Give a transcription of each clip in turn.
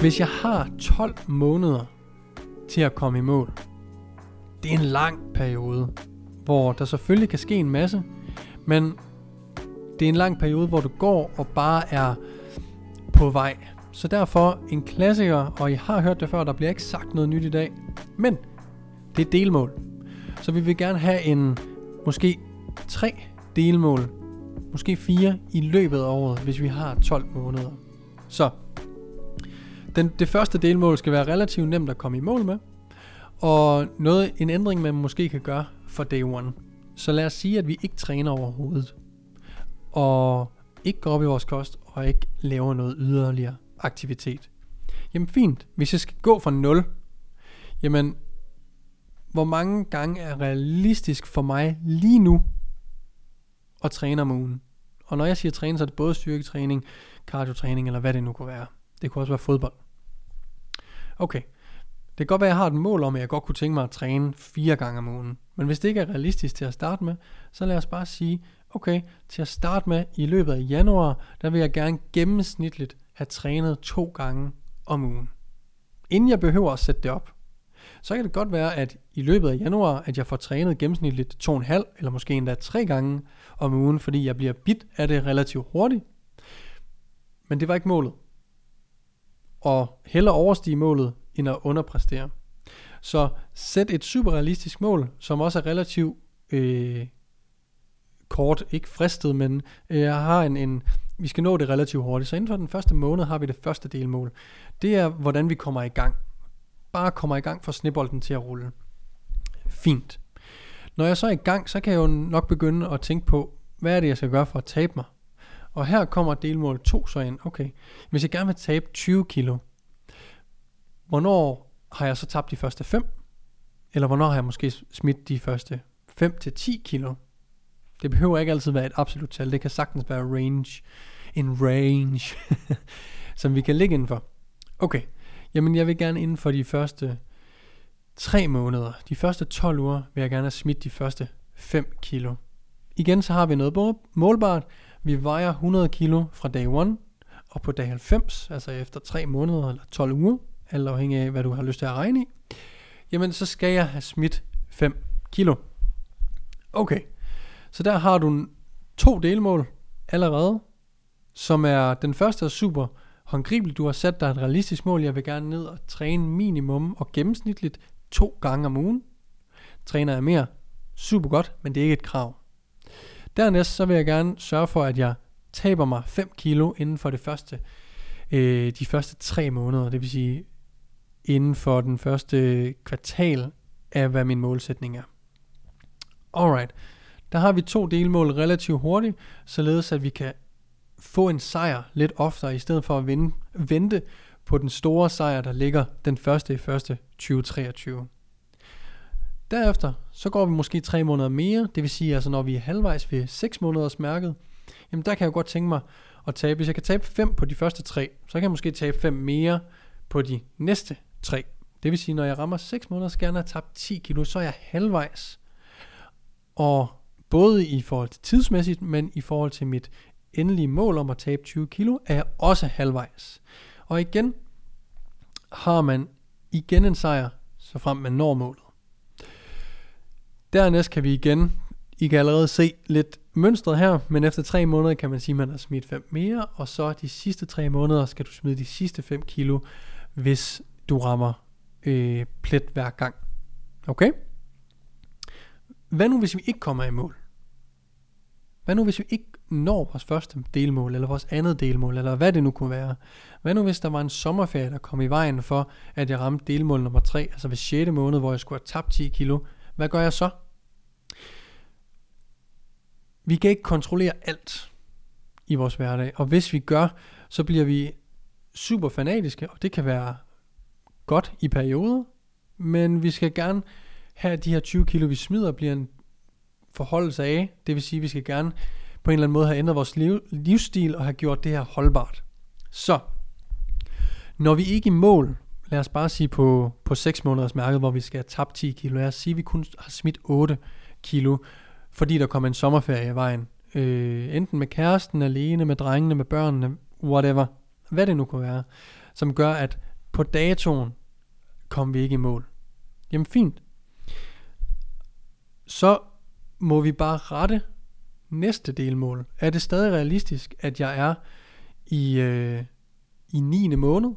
Hvis jeg har 12 måneder til at komme i mål, det er en lang periode, hvor der selvfølgelig kan ske en masse, men det er en lang periode, hvor du går og bare er på vej. Så derfor en klassiker, og I har hørt det før, der bliver ikke sagt noget nyt i dag, men det er delmål. Så vi vil gerne have en måske tre delmål, måske fire i løbet af året, hvis vi har 12 måneder. Så den, det første delmål skal være relativt nemt at komme i mål med, og noget, en ændring, man måske kan gøre for day one. Så lad os sige, at vi ikke træner overhovedet, og ikke går op i vores kost, og ikke laver noget yderligere aktivitet. Jamen fint, hvis jeg skal gå fra 0, jamen hvor mange gange er realistisk for mig lige nu at træne om ugen? Og når jeg siger træne, så er det både styrketræning, kardiotræning eller hvad det nu kunne være. Det kunne også være fodbold. Okay, det kan godt være, at jeg har et mål om, at jeg godt kunne tænke mig at træne fire gange om ugen. Men hvis det ikke er realistisk til at starte med, så lad os bare sige, okay, til at starte med i løbet af januar, der vil jeg gerne gennemsnitligt have trænet to gange om ugen. Inden jeg behøver at sætte det op, så kan det godt være, at i løbet af januar, at jeg får trænet gennemsnitligt to og en halv, eller måske endda tre gange om ugen, fordi jeg bliver bit af det relativt hurtigt. Men det var ikke målet. Og hellere overstige målet, end at underpræstere. Så sæt et super realistisk mål, som også er relativt øh, kort, ikke fristet, men øh, jeg har en, en, vi skal nå det relativt hurtigt. Så inden for den første måned har vi det første delmål. Det er, hvordan vi kommer i gang. Bare kommer i gang for snibolden til at rulle. Fint. Når jeg så er i gang, så kan jeg jo nok begynde at tænke på, hvad er det, jeg skal gøre for at tabe mig? Og her kommer delmål 2 så ind. Okay, hvis jeg gerne vil tabe 20 kilo, hvornår har jeg så tabt de første 5? Eller hvornår har jeg måske smidt de første 5 til 10 kilo? Det behøver ikke altid være et absolut tal. Det kan sagtens være range. En range, som vi kan ligge indenfor. Okay, jamen jeg vil gerne inden for de første 3 måneder, de første 12 uger, vil jeg gerne have smidt de første 5 kilo. Igen så har vi noget målbart. Vi vejer 100 kilo fra dag 1, og på dag 90, altså efter 3 måneder eller 12 uger, alt afhængig af hvad du har lyst til at regne i, jamen så skal jeg have smidt 5 kilo. Okay, så der har du to delmål allerede, som er, den første er super håndgribelig. Du har sat dig et realistisk mål. Jeg vil gerne ned og træne minimum og gennemsnitligt to gange om ugen. Træner jeg mere, super godt, men det er ikke et krav. Dernæst så vil jeg gerne sørge for, at jeg taber mig 5 kilo inden for det første, øh, de første 3 måneder. Det vil sige inden for den første kvartal af, hvad min målsætning er. Alright. Der har vi to delmål relativt hurtigt, således at vi kan få en sejr lidt oftere, i stedet for at vinde, vente på den store sejr, der ligger den første i første 2023. Derefter, så går vi måske tre måneder mere, det vil sige, altså når vi er halvvejs ved 6 måneders mærket, jamen der kan jeg godt tænke mig at tabe, hvis jeg kan tabe 5 på de første tre, så kan jeg måske tabe 5 mere på de næste 3. Det vil sige, når jeg rammer 6 måneder, skal jeg have tabt 10 kilo, så er jeg halvvejs. Og både i forhold til tidsmæssigt, men i forhold til mit endelige mål om at tabe 20 kilo, er jeg også halvvejs. Og igen har man igen en sejr, så frem man når målet. Dernæst kan vi igen, I kan allerede se lidt mønstret her, men efter tre måneder kan man sige, at man har smidt 5 mere, og så de sidste tre måneder skal du smide de sidste 5 kilo, hvis du rammer øh, plet hver gang. Okay? Hvad nu hvis vi ikke kommer i mål? Hvad nu hvis vi ikke når vores første delmål, eller vores andet delmål, eller hvad det nu kunne være? Hvad nu hvis der var en sommerferie, der kom i vejen for, at jeg ramte delmål nummer 3, altså ved 6. måned, hvor jeg skulle have tabt 10 kilo? Hvad gør jeg så? Vi kan ikke kontrollere alt i vores hverdag, og hvis vi gør, så bliver vi super fanatiske, og det kan være godt i perioder, men vi skal gerne have de her 20 kilo, vi smider, bliver en forholdelse af. Det vil sige, at vi skal gerne på en eller anden måde have ændret vores liv, livsstil og have gjort det her holdbart. Så, når vi ikke er i mål, lad os bare sige på, på 6 måneders mærket, hvor vi skal have tabt 10 kilo, lad os sige, at vi kun har smidt 8 kilo, fordi der kommer en sommerferie i vejen. Øh, enten med kæresten, alene, med drengene, med børnene, whatever. Hvad det nu kunne være. Som gør, at på datoen kom vi ikke i mål. Jamen fint. Så må vi bare rette næste delmål. Er det stadig realistisk, at jeg er i, øh, i 9. måned,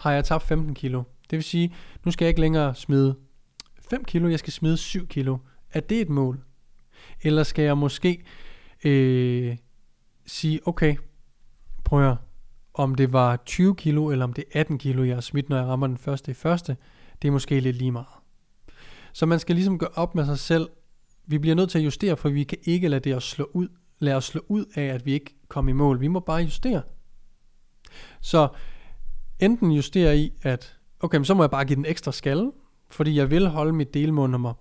har jeg tabt 15 kilo. Det vil sige, nu skal jeg ikke længere smide 5 kilo, jeg skal smide 7 kilo. Er det et mål? Eller skal jeg måske øh, sige, okay, prøv at høre, om det var 20 kilo, eller om det er 18 kilo, jeg har smidt, når jeg rammer den første i første, det er måske lidt lige meget. Så man skal ligesom gøre op med sig selv. Vi bliver nødt til at justere, for vi kan ikke lade det at slå ud, lade os slå ud af, at vi ikke kom i mål. Vi må bare justere. Så enten justere i, at okay, så må jeg bare give den ekstra skalle, fordi jeg vil holde mit delmål nummer,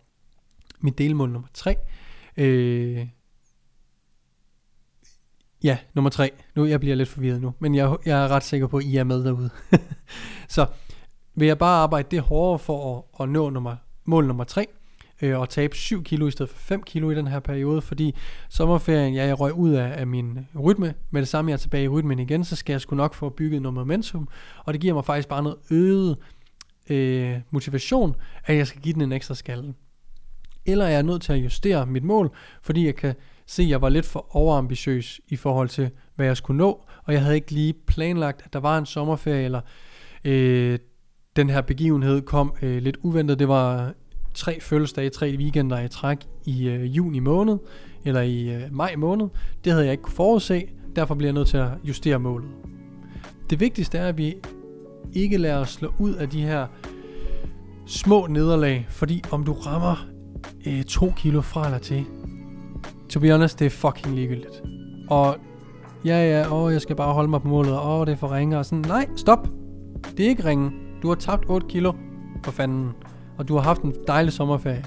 mit delmål nummer 3. Øh, ja, nummer 3. Nu jeg bliver lidt forvirret nu, men jeg, jeg er ret sikker på, at I er med derude. så vil jeg bare arbejde det hårdere for at, at nå nummer, mål nummer 3, øh, og tabe 7 kilo i stedet for 5 kilo i den her periode, fordi sommerferien, ja, jeg røg ud af, af min rytme, med det samme jeg er tilbage i rytmen igen, så skal jeg sgu nok få bygget noget momentum, og det giver mig faktisk bare noget øget øh, motivation, at jeg skal give den en ekstra skalle. Eller er jeg nødt til at justere mit mål, fordi jeg kan se, at jeg var lidt for overambitiøs i forhold til, hvad jeg skulle nå, og jeg havde ikke lige planlagt, at der var en sommerferie, eller øh, den her begivenhed kom øh, lidt uventet. Det var tre fødselsdage, tre weekender i træk i øh, juni måned, eller i øh, maj måned. Det havde jeg ikke kunne forudse, derfor bliver jeg nødt til at justere målet. Det vigtigste er, at vi ikke lader os slå ud af de her små nederlag, fordi om du rammer øh, to kilo fra eller til, to be honest, det er fucking ligegyldigt. Og ja, ja, åh, jeg skal bare holde mig på målet, og åh, det er for ringe, og sådan, nej, stop. Det er ikke ringe. Du har tabt 8 kilo, for fanden. Og du har haft en dejlig sommerferie.